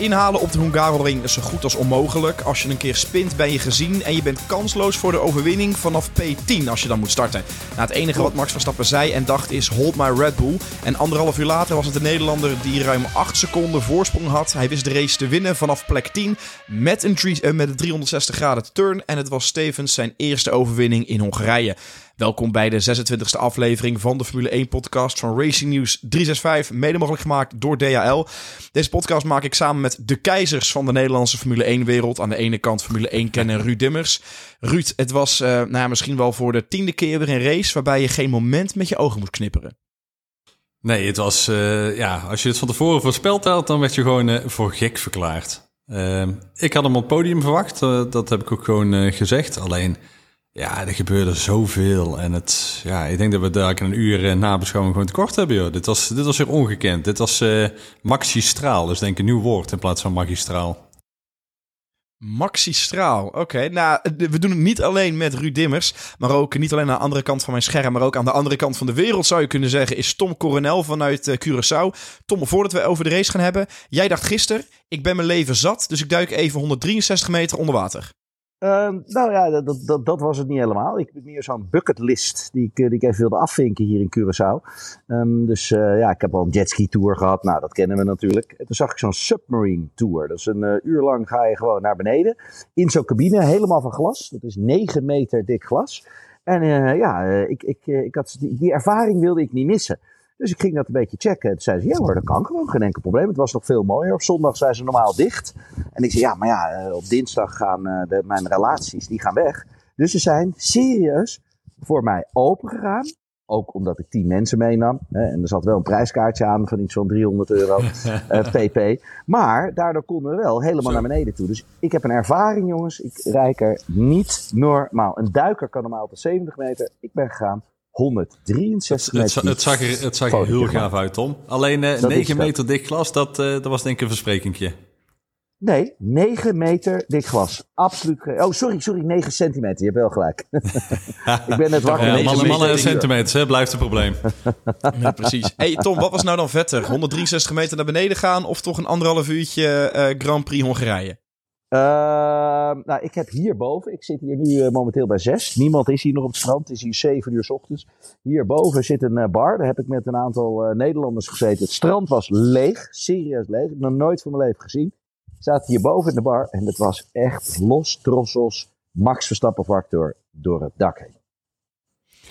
Inhalen op de Hungaroring is zo goed als onmogelijk. Als je een keer spint ben je gezien en je bent kansloos voor de overwinning vanaf P10 als je dan moet starten. Nou, het enige wat Max Verstappen zei en dacht is hold my Red Bull. En anderhalf uur later was het de Nederlander die ruim 8 seconden voorsprong had. Hij wist de race te winnen vanaf plek 10 met een, uh, met een 360 graden turn. En het was Stevens zijn eerste overwinning in Hongarije. Welkom bij de 26e aflevering van de Formule 1 podcast van Racing News 365, mede mogelijk gemaakt door DHL. Deze podcast maak ik samen met de keizers van de Nederlandse Formule 1 wereld. Aan de ene kant Formule 1 kennen Ruud Dimmers. Ruud, het was uh, nou ja, misschien wel voor de tiende keer weer een race waarbij je geen moment met je ogen moet knipperen. Nee, het was, uh, ja, als je het van tevoren voorspeld had, dan werd je gewoon uh, voor gek verklaard. ik had hem op het podium verwacht, dat heb ik ook gewoon gezegd. Alleen ja, er gebeurde zoveel. En het, ja, ik denk dat we daar een uur uh, nabeschouwing gewoon tekort hebben. Joh. Dit, was, dit was weer ongekend. Dit was uh, maxistraal. Dus denk een nieuw woord in plaats van magistraal. Maxistraal, oké. Nou, we doen het niet alleen met Ruud Dimmers, maar ook niet alleen aan de andere kant van mijn scherm, maar ook aan de andere kant van de wereld zou je kunnen zeggen, is Tom Coronel vanuit uh, Curaçao. Tom, voordat we over de race gaan hebben, jij dacht gisteren, ik ben mijn leven zat, dus ik duik even 163 meter onder water. Uh, nou ja, dat, dat, dat, was het niet helemaal. Ik heb meer zo'n bucketlist die ik, die ik even wilde afvinken hier in Curaçao. Um, dus uh, ja, ik heb al een jetski tour gehad. Nou, dat kennen we natuurlijk. En toen zag ik zo'n submarine tour. Dat is een uh, uur lang ga je gewoon naar beneden. In zo'n cabine, helemaal van glas. Dat is 9 meter dik glas. En ja, ik, ik, ik had, die ervaring wilde ik niet missen. Dus ik ging dat een beetje checken. Toen zei ze, ja hoor, dat kan gewoon, geen enkel probleem. Het was nog veel mooier. Op zondag zijn ze normaal dicht. En ik zei, ja, maar ja, eh, op dinsdag gaan uh, de, mijn relaties, die gaan weg. Dus ze zijn serieus voor mij open gegaan. Ook omdat ik tien mensen meenam. Hè, en er zat wel een prijskaartje aan van iets van 300 euro pp. Maar daardoor konden we wel helemaal Zo. naar beneden toe. Dus ik heb een ervaring, jongens. Ik rijk er niet normaal. Een duiker kan normaal tot 70 meter. Ik ben gegaan 163 meter. Het, het, zag er, het zag er heel gaaf uit, Tom. Alleen uh, 9 meter dik glas, dat, uh, dat was denk ik een versprekingje. Nee, 9 meter dik glas. Absoluut. Oh, sorry, sorry, 9 centimeter. Je hebt wel gelijk. ik ben net wakker. Ja, mannen, mannen centimeters, hè, blijft het probleem. ja, precies. Hey Tom, wat was nou dan vetter? 163 meter naar beneden gaan of toch een anderhalf uurtje uh, Grand Prix Hongarije? Uh, nou, ik heb hierboven, ik zit hier nu uh, momenteel bij zes. Niemand is hier nog op het strand, het is hier zeven uur s ochtends. Hierboven zit een uh, bar, daar heb ik met een aantal Nederlanders gezeten. Het strand was leeg, serieus leeg. Ik heb nog nooit van mijn leven gezien. Ik zat hierboven in de bar en het was echt los trossels, max Verstappen factor door het dak heen.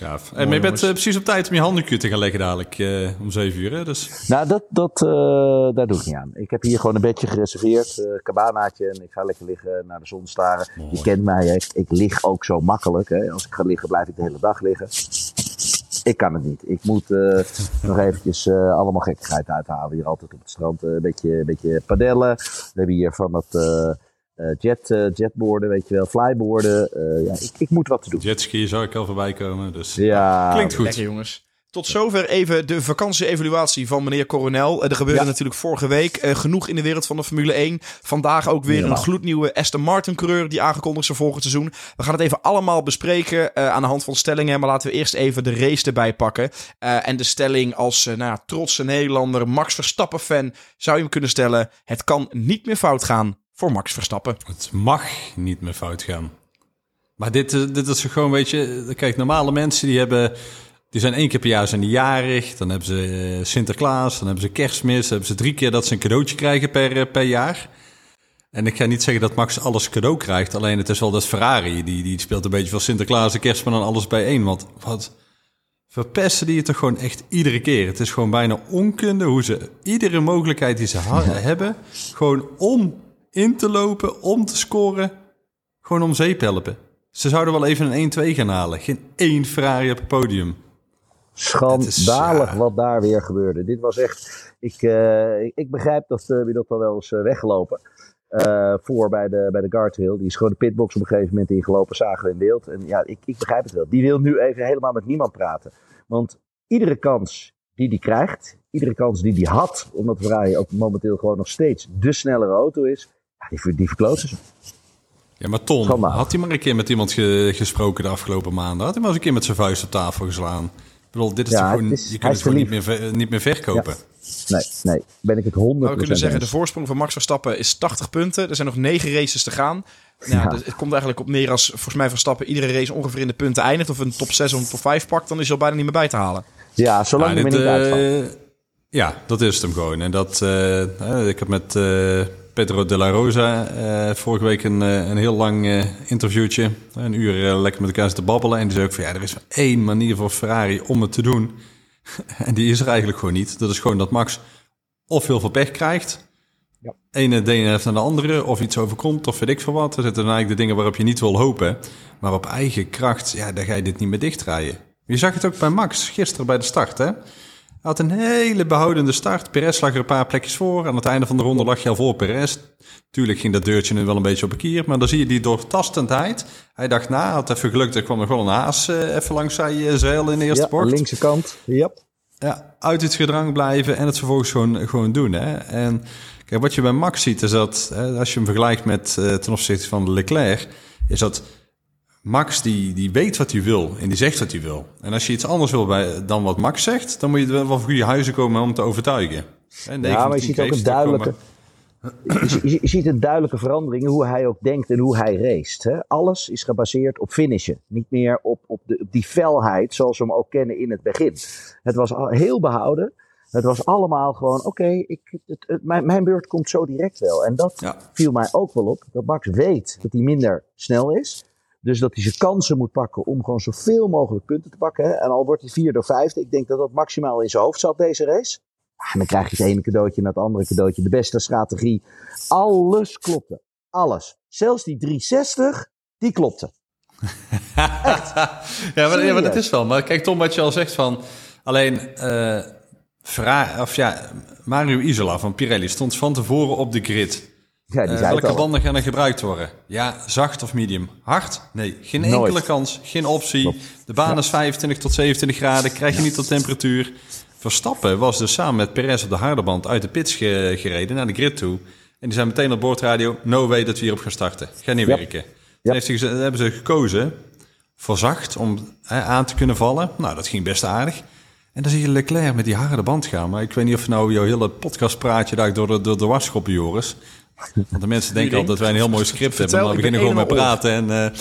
Gaaf. En je bent uh, precies op tijd om je handdoekje te gaan leggen dadelijk uh, om 7 uur. Hè? Dus. Nou, dat, dat, uh, daar doe ik niet aan. Ik heb hier gewoon een bedje gereserveerd, uh, cabanaatje. En ik ga lekker liggen naar de zon staren. Mooi. Je kent mij, ik, ik lig ook zo makkelijk. Hè? Als ik ga liggen, blijf ik de hele dag liggen. Ik kan het niet. Ik moet nog eventjes allemaal gekkigheid uithalen. Hier altijd op het strand een beetje, een beetje padellen. We hebben hier van dat uh, jet, uh, jetboarden, weet je wel, flyboarden. Uh, ja, ik, ik, moet wat te doen. Jetski zou ik al voorbij komen, dus ja, klinkt goed. Lekker jongens. Tot zover even de vakantie-evaluatie van meneer Coronel. Er gebeurde ja. natuurlijk vorige week uh, genoeg in de wereld van de Formule 1. Vandaag ook weer ja. een gloednieuwe Aston Martin-coureur die aangekondigd is voor volgend seizoen. We gaan het even allemaal bespreken uh, aan de hand van stellingen. Maar laten we eerst even de race erbij pakken. Uh, en de stelling als nou ja, trotse Nederlander, Max Verstappen-fan, zou je hem kunnen stellen. Het kan niet meer fout gaan voor Max Verstappen. Het mag niet meer fout gaan. Maar dit, dit is gewoon, weet je, kijk, normale mensen die hebben, die zijn één keer per jaar zijn die jarig, dan hebben ze Sinterklaas, dan hebben ze kerstmis, dan hebben ze drie keer dat ze een cadeautje krijgen per, per jaar. En ik ga niet zeggen dat Max alles cadeau krijgt, alleen het is wel dat Ferrari, die, die speelt een beetje van Sinterklaas en kerstman en alles bijeen. Want wat verpesten die het toch gewoon echt iedere keer. Het is gewoon bijna onkunde hoe ze iedere mogelijkheid die ze hebben, gewoon om in te lopen, om te scoren, gewoon om zeep helpen. Ze zouden wel even een 1-2 gaan halen. Geen één Ferrari op het podium. Schandalig wat daar weer gebeurde. Dit was echt. Ik, uh, ik, begrijp dat uh, dat wel eens uh, weggelopen. voor bij de, bij de guardhill. Die is gewoon de pitbox op een gegeven moment ingelopen. Zagen we in beeld. En ja, ik, ik begrijp het wel. Die wil nu even helemaal met niemand praten. Want iedere kans die die krijgt. Iedere kans die die had. Omdat Ferrari ook momenteel gewoon nog steeds de snellere auto is die, die verkloten ze. Ja, maar Ton, had hij maar een keer met iemand ge, gesproken de afgelopen maanden? Had hij maar eens een keer met zijn vuist op tafel geslaan? bedoel, dit is Ja, gewoon, is- je kunt het gewoon niet meer, niet meer verkopen. Nee, nee, ben ik het 100% Maar we kunnen zeggen, de voorsprong van Max Verstappen is 80 punten. Er zijn nog 9 races te gaan. Nou, ja, Ja. dus het komt eigenlijk op neer als volgens mij Verstappen iedere race ongeveer in de punten eindigt. Of een top 6 of een top 5 pakt, dan is hij al bijna niet meer bij te halen. Ja, zolang Ja, je me dit, niet uitvalt. eh, ja, dat is het hem gewoon. En dat, eh, eh, ik heb met eh, Pedro de la Rosa eh, vorige week een, eh, een heel lang eh, interviewtje. Een uur lekker met elkaar zitten babbelen. En die zei ook van ja, er is maar één manier voor Ferrari om het te doen. en die is er eigenlijk gewoon niet. Dat is gewoon dat Max of heel veel pech krijgt. Ja. Ene heeft naar de andere, of iets overkomt, of weet ik veel wat. Er zitten dan eigenlijk de dingen waarop je niet wil hopen. Maar op eigen kracht, ja, daar ga je dit niet meer dichtdraaien. Je zag het ook bij Max gisteren bij de start, hè? Hij had een hele behoudende start. Perez lag er een paar plekjes voor. Aan het einde van de ronde lag je al voor Perez. Tuurlijk ging dat deurtje nu wel een beetje op een kier. Maar dan zie je die doortastendheid. Hij dacht na, had even geluk. Er kwam er gewoon een haas eh, even langs zijn eh, zeil in de eerste Ja, bocht. linkse kant. Ja. Ja, uit het gedrang blijven en het vervolgens gewoon, gewoon doen. Hè? En kijk, wat je bij Max ziet is dat, hè, als je hem vergelijkt met eh, ten opzichte van Leclerc, is dat Max die, die weet wat hij wil en die zegt wat hij wil. En als je iets anders wil bij, dan wat Max zegt, dan moet je wel voor goede huizen komen om te overtuigen. Ja, maar je ziet ook een duidelijke... Je, je- je ziet een duidelijke verandering in hoe hij ook denkt en hoe hij race. Hè? Alles is gebaseerd op finishen. Niet meer op, op, de, op die felheid zoals we hem ook kennen in het begin. Het was al heel behouden. Het was allemaal gewoon, oké, ik het, het- mijn, mijn beurt komt zo direct wel. En dat Ja. viel mij ook wel op. Dat Max weet dat hij minder snel is. Dus dat hij zijn kansen moet pakken om gewoon zoveel mogelijk punten te pakken. Hè? En al wordt hij vierde of vijfde. Ik denk dat dat maximaal in zijn hoofd zat, deze race. Ah, En dan krijg je het ene cadeautje naar het andere cadeautje. De beste strategie. Alles klopte. Alles. Zelfs die 360, die klopte. ja, maar, ja, maar dat is wel. Maar kijk, Tom, wat je al zegt van... Alleen, eh Ferrari, of ja, Mario Isola van Pirelli stond van tevoren op de grid. Ja, die het welke al. banden gaan er gebruikt worden? Ja, zacht of medium? Hard? Nee, geen Nooit. enkele kans, geen optie. Klopt. De baan is 25 tot 27 graden, krijg je niet tot temperatuur. Verstappen was dus samen met Perez op de harde band uit de pits ge- gereden naar de grid toe. En die zijn meteen op boordradio, no way dat we hierop gaan starten. Gaat niet werken. Heeft hij geze- hebben ze gekozen voor zacht om hè, aan te kunnen vallen. Nou, dat ging best aardig. En dan zie je Leclerc met die harde band gaan. Maar ik weet niet of nou jouw hele podcastpraatje daar door de, door de was schoppen, Joris. Want de mensen denken altijd dat wij een heel mooi script hebben. Maar we beginnen gewoon met praten. En, eh,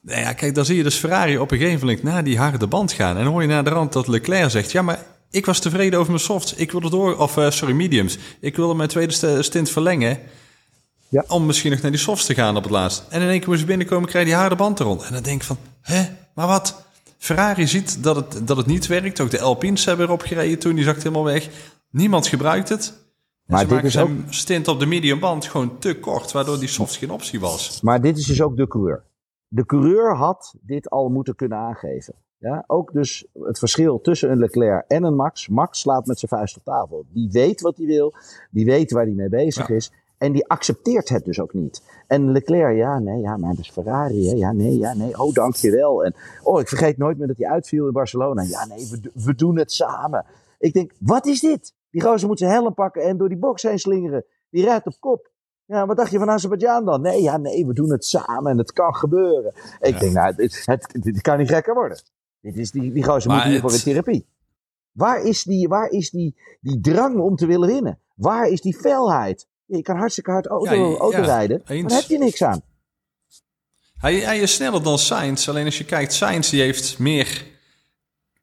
nou ja, kijk, dan zie je dus Ferrari op een gegeven moment naar die harde band gaan. En dan hoor je naar de rand dat Leclerc zegt... Ja, maar ik was tevreden over mijn softs. Ik wilde door... Of, eh, sorry, mediums. Ik wilde mijn tweede st- stint verlengen... Ja. Om misschien nog naar die softs te gaan op het laatst. En in één keer moest je binnenkomen, krijg je die harde band er rond. En dan denk ik van, hè, maar wat? Ferrari ziet dat het, dat het niet werkt. Ook de Alpines hebben erop gereden toen, die zakt helemaal weg. Niemand gebruikt het. Maar ze dit is zijn stint op de medium band gewoon te kort, waardoor die softs geen optie was. Maar dit is dus ook de coureur. De coureur had dit al moeten kunnen aangeven. Ja, ook dus het verschil tussen een Leclerc en een Max. Max slaat met zijn vuist op tafel. Die weet wat hij wil. Die weet waar hij mee bezig Ja. is. En die accepteert het dus ook niet. En Leclerc, ja, nee, ja, maar dat is Ferrari. Hè? Ja, nee, ja, nee. Oh, dankjewel. En oh, ik vergeet nooit meer dat hij uitviel in Barcelona. Ja, nee, we, we doen het samen. Ik denk, wat is dit? Die gozer moet zijn helm pakken en door die box heen slingeren. Die rijdt op kop. Ja, wat dacht je van Azerbeidzjan dan? Nee, ja, nee, we doen het samen en het kan gebeuren. Ik Ja. denk, nou, het, het, dit kan niet gekker worden. Dit is die, die gozer Maar moet hiervoor in therapie. Waar is, die, waar is die, die drang om te willen winnen? Waar is die felheid? Je kan hartstikke hard auto, Ja, auto rijden, maar daar heb je niks aan. Hij, hij is sneller dan Sainz. Alleen als je kijkt, Sainz die heeft meer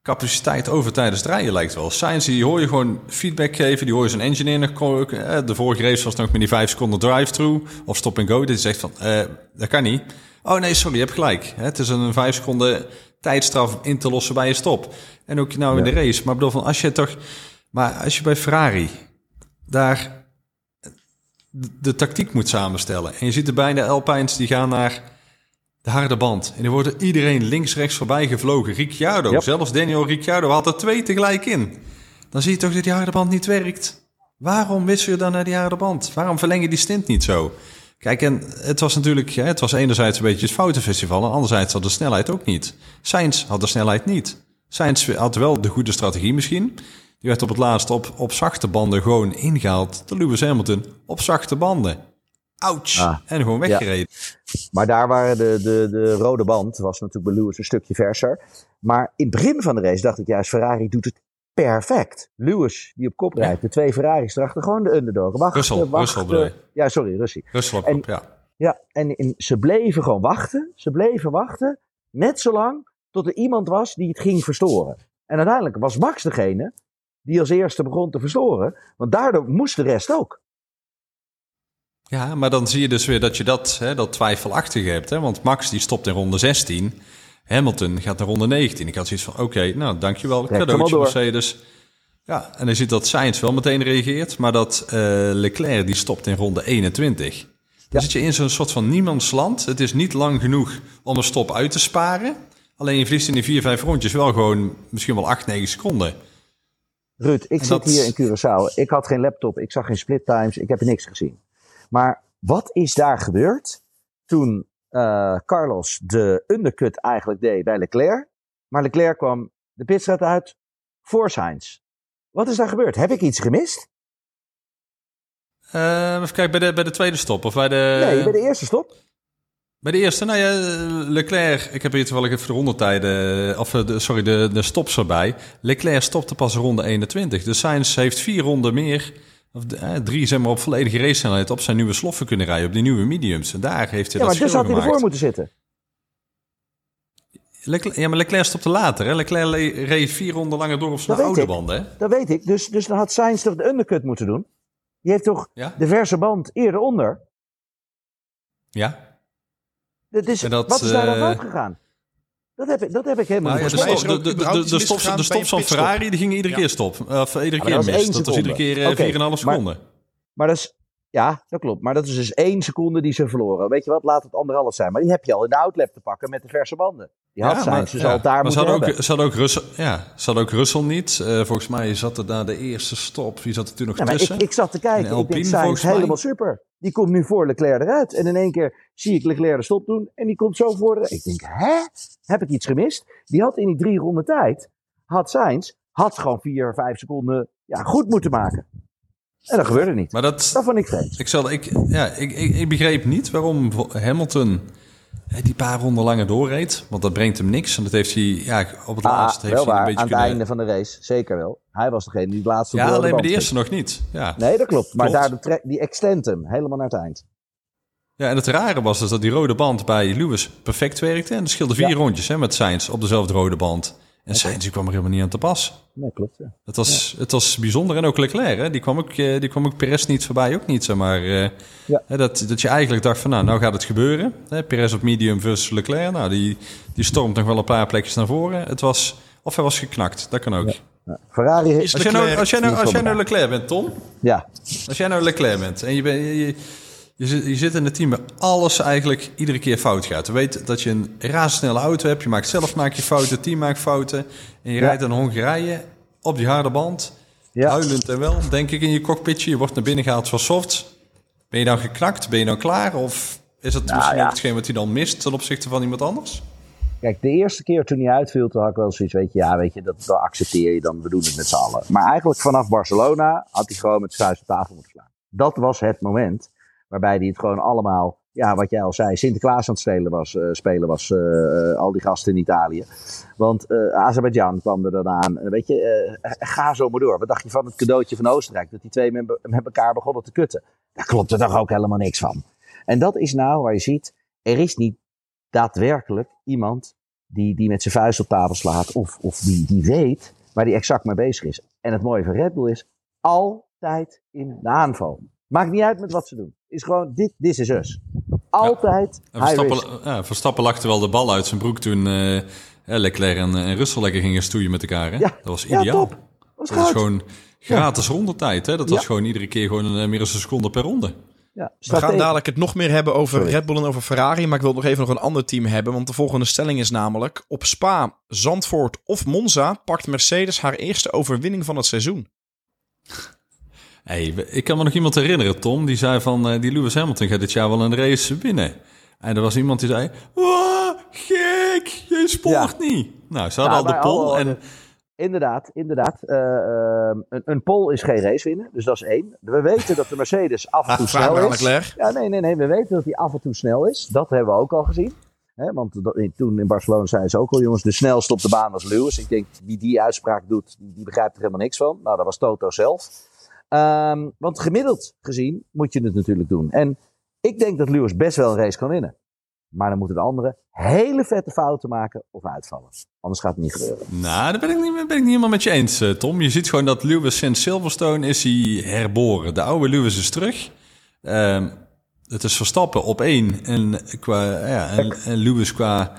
capaciteit over tijdens het rijden lijkt wel. Sainz die hoor je gewoon feedback geven. Die hoor je zijn engineer nog... eh, De vorige race was nog met die 5 seconden drive-through of stop and go. Dat hij zegt van, eh, dat kan niet. Oh nee, sorry, je hebt gelijk. Het is een 5 seconden tijdstraf in te lossen bij je stop. En ook nou in de race. Maar bedoel van, als je toch... Maar als je bij Ferrari daar de, de tactiek moet samenstellen. En je ziet er bijna Alpines die gaan naar de harde band. En er wordt iedereen links-rechts voorbij gevlogen. Ricciardo, Yep. zelfs Daniel Ricciardo had er twee tegelijk in. Dan zie je toch dat die harde band niet werkt. Waarom wissel je dan naar die harde band? Waarom verleng je die stint niet zo? Kijk, en het was natuurlijk, ja, het was enerzijds een beetje het foutenfestival en anderzijds had de snelheid ook niet. Sainz had de snelheid niet. Sainz had wel de goede strategie misschien. Die werd op het laatst op, op zachte banden gewoon ingehaald. De Lewis Hamilton op zachte banden. Ouch. Ah, en gewoon weggereden. Maar daar waren de, de, de rode band, was natuurlijk bij Lewis een stukje verser. Maar in het begin van de race dacht ik juist, Ferrari doet het perfect. Lewis, die op kop rijdt, de twee Ferraris erachter, gewoon de underdog. Bedoel je? Ja, sorry, Russie. Russell op En- kop, ja. Ja, en, en ze bleven gewoon wachten. Ze bleven wachten, net zo lang tot er iemand was die het ging verstoren. En uiteindelijk was Max degene die als eerste begon te verstoren. Want daardoor moest de rest ook. Ja, maar dan zie je dus weer dat je dat, hè, dat twijfelachtige hebt. Hè? Want Max die stopt in ronde 16. Hamilton gaat naar ronde 19. Ik had zoiets van, oké, nou dankjewel, hem cadeautje. Mercedes. Ja, en dan ziet dat Sainz wel meteen reageert. Maar dat eh, Leclerc die stopt in ronde 21. Dan Ja. zit je in zo'n soort van niemandsland. Het is niet lang genoeg om een stop uit te sparen. Alleen je verliest in die 4, 5 rondjes wel gewoon misschien wel 8, 9 seconden. Ruud, ik En zit dat- hier in Curaçao. Ik had geen laptop, ik zag geen split times, ik heb niks gezien. Maar wat is daar gebeurd toen eh, Carlos de undercut eigenlijk deed bij Leclerc? Maar Leclerc kwam de pitstraat uit voor Sainz. Wat is daar gebeurd? Heb ik iets gemist? Eh, even kijken, bij de, bij de tweede stop of bij de... Nee, bij de eerste stop. Bij de eerste, nou ja, Leclerc, ik heb hier toevallig even de rondetijden, of eh, de, sorry, de, de stops erbij. Leclerc stopte pas ronde 21. Dus Sainz heeft vier ronden meer, of de- eh, drie zeg maar, op volledige racesnelheid op zijn nieuwe sloffen kunnen rijden, op die nieuwe mediums. En daar heeft hij Ja, dat maar dus had hij ervoor moeten zitten. Leclerc, ja, maar Leclerc stopte later. Hè? Leclerc le- reed vier ronden langer door op zijn Dat oude ik. banden. Hè? Dat weet ik. Dus, dus dan had Sainz toch de undercut moeten doen? Die heeft toch Ja? de verse band eerder onder? Ja. Dat is, dat, wat is daar dan fout gegaan? Dat heb ik, dat heb ik helemaal Nou ja, niet de, de, de, de, stops, de van. Ferrari die gingen iedere Ja. keer stop. Of iedere maar keer dat mis. één Dat was iedere keer eh, Oké, 4,5 maar- seconden. Maar dat is, ja, dat klopt. Maar dat is dus één seconde die ze verloren. Weet je wat, laat het anderhalf zijn. Maar die heb je al in de outlap te pakken met de verse banden. Die had Sainz dus ja, al daar maar moeten ze hadden ook, ze hadden ook Russell, ja, ze hadden ook Russell niet. Eh, volgens mij zat er daar de eerste stop. Wie zat er toen nog Ja, maar ik, tussen? ik zat te kijken. En Ik Alpine, denk, Sainz, volgens mij. helemaal super. Die komt nu voor Leclerc eruit. En in één keer zie ik Leclerc de stop doen. En die komt zo voor de... Ik denk, hè? Heb ik iets gemist? Die had in die drie ronden tijd... Had Sainz... Had gewoon vier, vijf seconden... Ja, goed moeten maken. En dat gebeurde niet. Maar dat, Dat vond ik vreemd. ik, zal, ik, ja, ik, ik, ik begreep niet waarom Hamilton die paar ronden langer doorreed. Want dat brengt hem niks. En dat heeft hij, ja, op het laatst heeft Ah, wel hij een beetje Aan het kunnen... einde van de race. Zeker wel. Hij was degene die het laatste Ja, alleen bij de eerste nog niet. Ja. Nee, dat klopt. Maar Klopt. daar de die extend hem helemaal naar het eind. ja, en het rare was dus dat die rode band bij Lewis perfect werkte. En er scheelde vier Ja. rondjes hè, met Sainz op dezelfde rode band. En Sainz kwam er helemaal niet aan te pas. Nee, klopt. Ja. Het was, het was bijzonder. En ook Leclerc, hè? Die, kwam ook, eh, die kwam ook Perez niet voorbij, ook niet. Zeg maar, eh, Ja. dat, dat je eigenlijk dacht van, nou, nou gaat het gebeuren. Hè? Perez op medium versus Leclerc. Nou, die, die stormt nog wel een paar plekjes naar voren. Het was, of hij was geknakt, dat kan ook. Ferrari heeft... Als jij, nou, als, jij nou, als jij nou. Leclerc bent, Tom. Ja, Als jij nou Leclerc bent en je, bent, je, je, zit, je zit in een team waar alles eigenlijk iedere keer fout gaat. Je weet dat je een razendsnelle auto hebt. Je maakt zelf maak je fouten, het team maakt fouten. En je Ja. rijdt naar Hongarije op die harde band. ja. Huilend en wel, denk ik, in je cockpitje. Je wordt naar binnen gehaald voor soft. Ben je dan geknakt? Ben je dan klaar? Of is het Nou, misschien ja. hetgeen wat hij dan mist ten opzichte van iemand anders? Kijk, de eerste keer toen hij uitviel, toen had ik wel zoiets, weet je, ja, weet je, dat, dat accepteer je dan, we doen het met z'n allen. Maar eigenlijk vanaf Barcelona had hij gewoon met op tafel moeten slaan. Dat was het moment waarbij hij het gewoon allemaal, ja, wat jij al zei, Sinterklaas aan het spelen was, eh, spelen was eh, eh, al die gasten in Italië. Want eh Azerbeidzjan kwam er dan aan. Weet je, ga zo maar door. Wat dacht je van het cadeautje van Oostenrijk? Dat die twee met, met elkaar begonnen te kutten. Daar klopt er toch ook helemaal niks van. En dat is nou waar je ziet, er is niet daadwerkelijk iemand die, die met zijn vuist op tafel slaat of, of die, die weet waar die exact mee bezig is. En het mooie van Red Bull is altijd in de aanval. Maakt niet uit met wat ze doen. Is gewoon, dit this is us. Altijd risk. Verstappen, ja, Verstappen lachte wel de bal uit zijn broek toen eh, eh, Leclerc en, en Russell lekker gingen stoeien met elkaar. Hè? Ja, Dat was ja, ideaal. top. Dat was dat is gewoon gratis rondetijd. Hè? Dat was Ja. gewoon iedere keer gewoon eh, meer dan een seconde per ronde. Ja, We gaan dadelijk het nog meer hebben over Sorry. Red Bull en over Ferrari. Maar ik wil nog even nog een ander team hebben. Want de volgende stelling is namelijk... Op Spa, Zandvoort of Monza pakt Mercedes haar eerste overwinning van het seizoen. Hey, ik kan me nog iemand herinneren, Tom, die zei van eh, die Lewis Hamilton gaat dit jaar wel een race winnen. En er was iemand die zei, "Wow, gek, je spoort niet. Nou, ze hadden Ja, al de pol al- en Inderdaad, inderdaad. Uh, een, een pole is geen race winnen, dus dat is één. We weten dat de Mercedes af en toe snel is. Ja, nee, nee, nee. We weten dat hij af en toe snel is. Dat hebben we ook al gezien. Want dat, toen in Barcelona zeiden ze ook al, jongens, de snelste op de baan was Lewis. Ik denk, wie die uitspraak doet, die begrijpt er helemaal niks van. Nou, dat was Toto zelf. Um, want gemiddeld gezien moet je het natuurlijk doen. En ik denk dat Lewis best wel een race kan winnen. Maar dan moeten de anderen hele vette fouten maken of uitvallen. Anders gaat het niet gebeuren. Nou, daar ben ik niet, ben ik niet helemaal met je eens, eh, Tom. Je ziet gewoon dat Lewis sinds Silverstone is hij herboren. De oude Lewis is terug. Uh, het is Verstappen op één en, qua, ja, en, en Lewis qua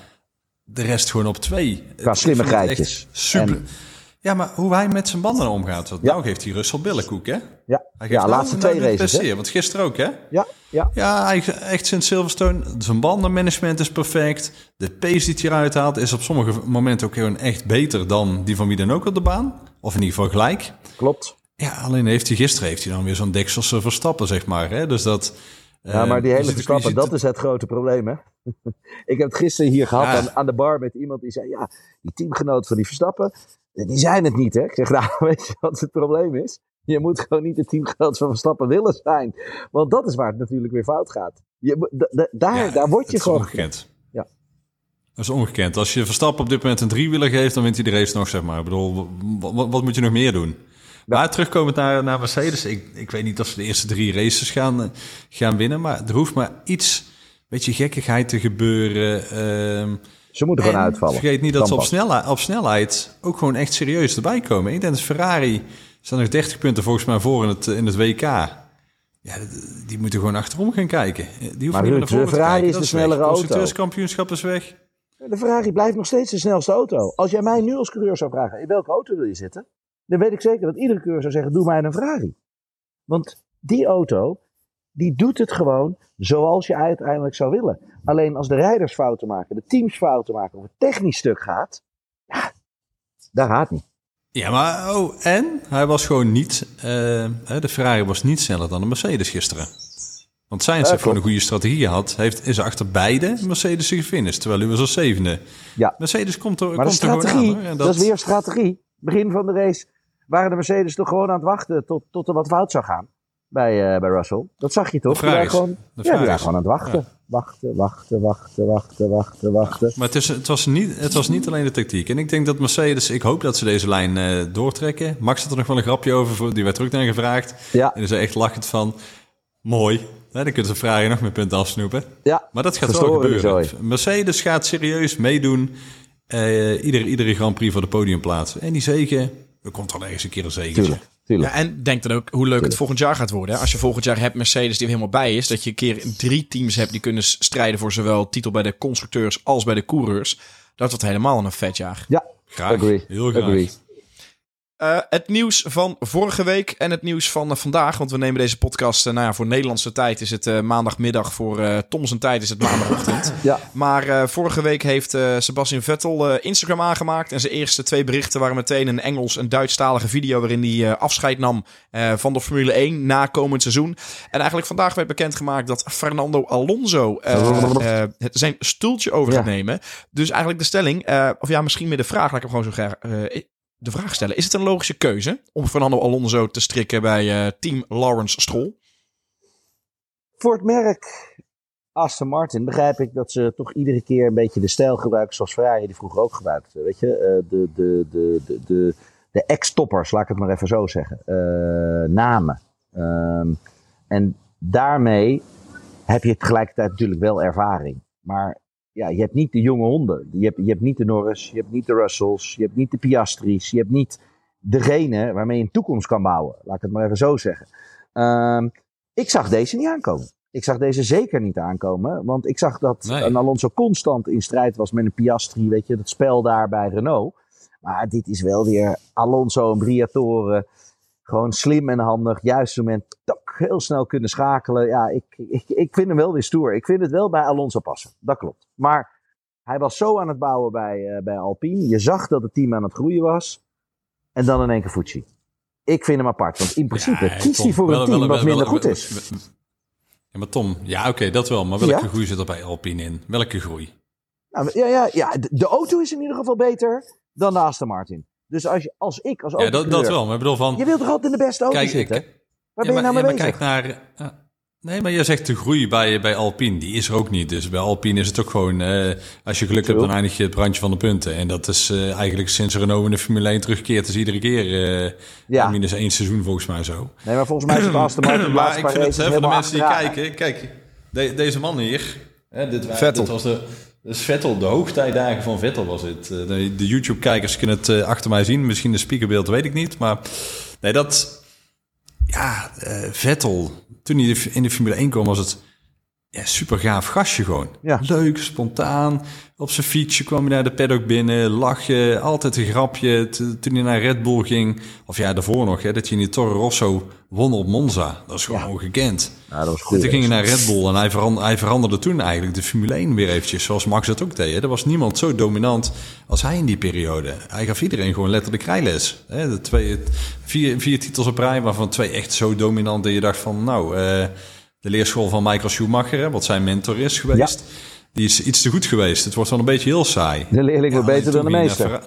de rest gewoon op twee. Qua slimmigheidjes. Super. Ja, maar hoe hij met zijn banden omgaat. Want ja. nou geeft hij Russell billenkoek, hè? Ja, hij ja laatste twee races. Hè? Want gisteren ook, hè? Ja, ja. Ja, hij, echt sinds Silverstone. Zijn bandenmanagement is perfect. De pace die hij eruit haalt is op sommige momenten ook gewoon echt beter dan die van wie dan ook op de baan. Of in ieder geval gelijk. Klopt. Ja, alleen heeft hij gisteren heeft hij dan weer zo'n dekselse verstappen, zeg maar. Hè? Dus dat... Ja, maar die eh, hele Verstappen, dat is het grote probleem, hè? ik heb het gisteren hier gehad aan, aan, de bar met iemand die zei... Ja, die teamgenoot van die Verstappen, die zijn het niet, hè? Ik zeg, nou, weet je wat het probleem is? Je moet gewoon niet het teamgenoot van Verstappen willen zijn. Want dat is waar het natuurlijk weer fout gaat. Je, daar, daar word je gewoon... Ongekend. Ja. Dat is ongekend. Als je Verstappen op dit moment een driewieler geeft, dan wint hij de race nog, zeg maar. Ik bedoel, wat, wat moet je nog meer doen? Maar terugkomend naar, naar Mercedes, ik, ik weet niet of ze de eerste drie races gaan, gaan winnen, maar er hoeft maar iets, beetje gekkigheid te gebeuren. Uh, ze moeten gewoon uitvallen. Vergeet niet dat ze op snelheid, op snelheid ook gewoon echt serieus erbij komen. Ik denk dat Ferrari staan nog 30 punten volgens mij voor in het, in het WK. Ja, die moeten gewoon achterom gaan kijken. Die maar Ruud, de Ferrari is de snellere auto. Het kampioenschap is weg. De Ferrari blijft nog steeds de snelste auto. Als jij mij nu als coureur zou vragen, in welke auto wil je zitten? Dan weet ik zeker dat iedere coureur zou zeggen, doe mij een Ferrari. Want die auto, die doet het gewoon zoals je uiteindelijk zou willen. Alleen als de rijders fouten maken, de teams fouten maken, of het technisch stuk gaat, ja, daar gaat niet. Ja, maar oh, en hij was gewoon niet, uh, de Ferrari was niet sneller dan de Mercedes gisteren. Want Sainz heeft gewoon een goede strategie gehad. Heeft, is achter beide Mercedes gefinished, terwijl hij was als zevende. Ja. Mercedes komt er, maar komt de strategie, er dat... dat... is weer strategie. Begin van de race waren de Mercedes toch gewoon aan het wachten tot, tot er wat fout zou gaan bij, uh, bij Russell. Dat zag je toch? Waren gewoon, ja, die waren gewoon aan het wachten. Wachten, wachten, wachten, wachten, wachten, wachten. Maar het, is, het, was niet, het was niet alleen de tactiek. En ik denk dat Mercedes, ik hoop dat ze deze lijn uh, doortrekken. Max had er nog wel een grapje over, die werd terug naar gevraagd. Ja. En die zei echt lachend van, mooi. dan kunnen ze vragen nog meer punten afsnoepen. Ja, maar dat gaat wel gebeuren. Mercedes gaat serieus meedoen. Uh, iedere, iedere Grand Prix voor de podium plaatsen. En die zegen, er komt wel ergens een keer een Ja, en denk dan ook hoe leuk het volgend jaar gaat worden. Als je volgend jaar hebt Mercedes die er helemaal bij is. Dat je een keer drie teams hebt die kunnen strijden voor zowel titel bij de constructeurs als bij de coureurs. Dat wordt helemaal een vet jaar. Ja, graag. Agree. Heel graag. Agree. Uh, het nieuws van vorige week en het nieuws van uh, vandaag. Want we nemen deze podcast, uh, nou ja, voor Nederlandse tijd is het maandagmiddag. Voor Tom zijn tijd is het maandagochtend. ja. Maar vorige week heeft Sebastian Vettel Instagram aangemaakt. En zijn eerste twee berichten waren meteen een Engels- en Duitsstalige video... waarin hij afscheid nam van de Formule 1 na komend seizoen. En eigenlijk vandaag werd bekendgemaakt dat Fernando Alonso zijn stoeltje over gaat nemen. Dus eigenlijk de stelling, of ja, misschien meer de vraag, laat ik hem gewoon zo graag de vraag stellen. Is het een logische keuze om Fernando Alonso te strikken bij uh, team Lawrence Stroll? Voor het merk Aston Martin begrijp ik dat ze toch iedere keer een beetje de stijl gebruiken zoals Ferrari die vroeger ook gebruikte. Weet je, uh, de, de, de, de, de, de ex-toppers, laat ik het maar even zo zeggen. Namen. Um, en daarmee heb je tegelijkertijd natuurlijk wel ervaring. Maar ja, je hebt niet de jonge honden. Je hebt, je hebt niet de Norris, je hebt niet de Russells, je hebt niet de Piastris, je hebt niet degene waarmee je een toekomst kan bouwen. Laat ik het maar even zo zeggen. Um, ik zag deze niet aankomen. Ik zag deze zeker niet aankomen, want ik zag dat nee. een Alonso constant in strijd was met een Piastri, weet je, dat spel daar bij Renault. Maar dit is wel weer Alonso en Briatore gewoon slim en handig, juist moment, tok, heel snel kunnen schakelen. Ja, ik, ik, ik vind hem wel weer stoer. Ik vind het wel bij Alonso passen. Dat klopt. Maar hij was zo aan het bouwen bij, uh, bij Alpine. Je zag dat het team aan het groeien was. En dan in één keer. Ik vind hem apart. Want in principe ja, kiest hij voor wel, een team wel, wat minder goed is. Ja, maar Tom, ja oké, okay, dat wel. Maar welke ja? groei zit er bij Alpine in? Welke groei? Nou, ja, ja, ja, de auto is in ieder geval beter dan de Aston Martin. Dus als, je, als ik, als Ja, dat, wel. Maar ik bedoel van... Je wilt toch altijd in de beste auto Kijk, zitten? ik- Waar Ja, ben je nou maar- mee ja, maar bezig? Kijk naar, ja. nee, maar je zegt de groei bij, bij Alpine, die is er ook niet. Dus bij Alpine is het ook gewoon, eh, als je geluk hebt, dan eindig je het randje van de punten. En dat is eh, eigenlijk sinds Renault in de Formule 1 terugkeert, is iedere keer eh Ja. minus één seizoen volgens mij zo. Nee, maar volgens mij is het Aston Martin de maar laatste ik paar vind het voor de mensen die achteraan. kijken, kijk, de- deze man hier, hè, dit, Vettel. dit was de... Dus Vettel, de hoogtijdagen van Vettel was het. Eh, De, de YouTube-kijkers kunnen het eh, achter mij zien. Misschien de speakerbeeld, weet ik niet. Maar nee, dat... Ja, eh, Vettel, toen hij in de Formule 1 kwam, was het ja, super gaaf gastje gewoon. Ja. Leuk, spontaan. Op zijn fietsje kwam hij naar de paddock binnen, lachen, altijd een grapje. Toen hij naar Red Bull ging, of ja, daarvoor nog, hè, dat hij in die Toro Rosso won op Monza. Dat is gewoon Ja. ongekend. Nou, dat was En goed. toen ging hij naar Red Bull en hij, veran- hij veranderde toen eigenlijk de Formule 1 weer eventjes, zoals Max dat ook deed. hè. Er was niemand zo dominant als hij in die periode. Hij gaf iedereen gewoon letterlijk rijles. Hè. De twee, vier, vier titels op rij, waarvan twee echt zo dominant dat je dacht van, nou, eh, de leerschool van Michael Schumacher, hè, wat zijn mentor is geweest, die is iets te goed geweest. Het wordt wel een beetje heel saai. De leerling wordt Ja, beter dan de meester.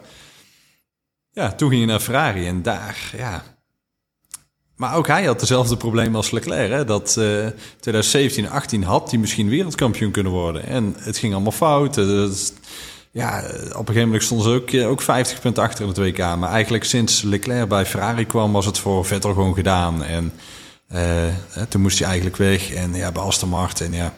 Ja, toen ging je naar Ferrari en daar, ja. Maar ook hij had dezelfde problemen als Leclerc. Hè? Dat eh 2017, 18 had hij misschien wereldkampioen kunnen worden. En het ging allemaal fout. Eh, ja, op een gegeven moment stonden ze ook, eh, ook 50 punten achter in het WK. Maar eigenlijk sinds Leclerc bij Ferrari kwam, was het voor Vettel gewoon gedaan. En eh, toen moest hij eigenlijk weg. En ja, bij Aston Martin, ja.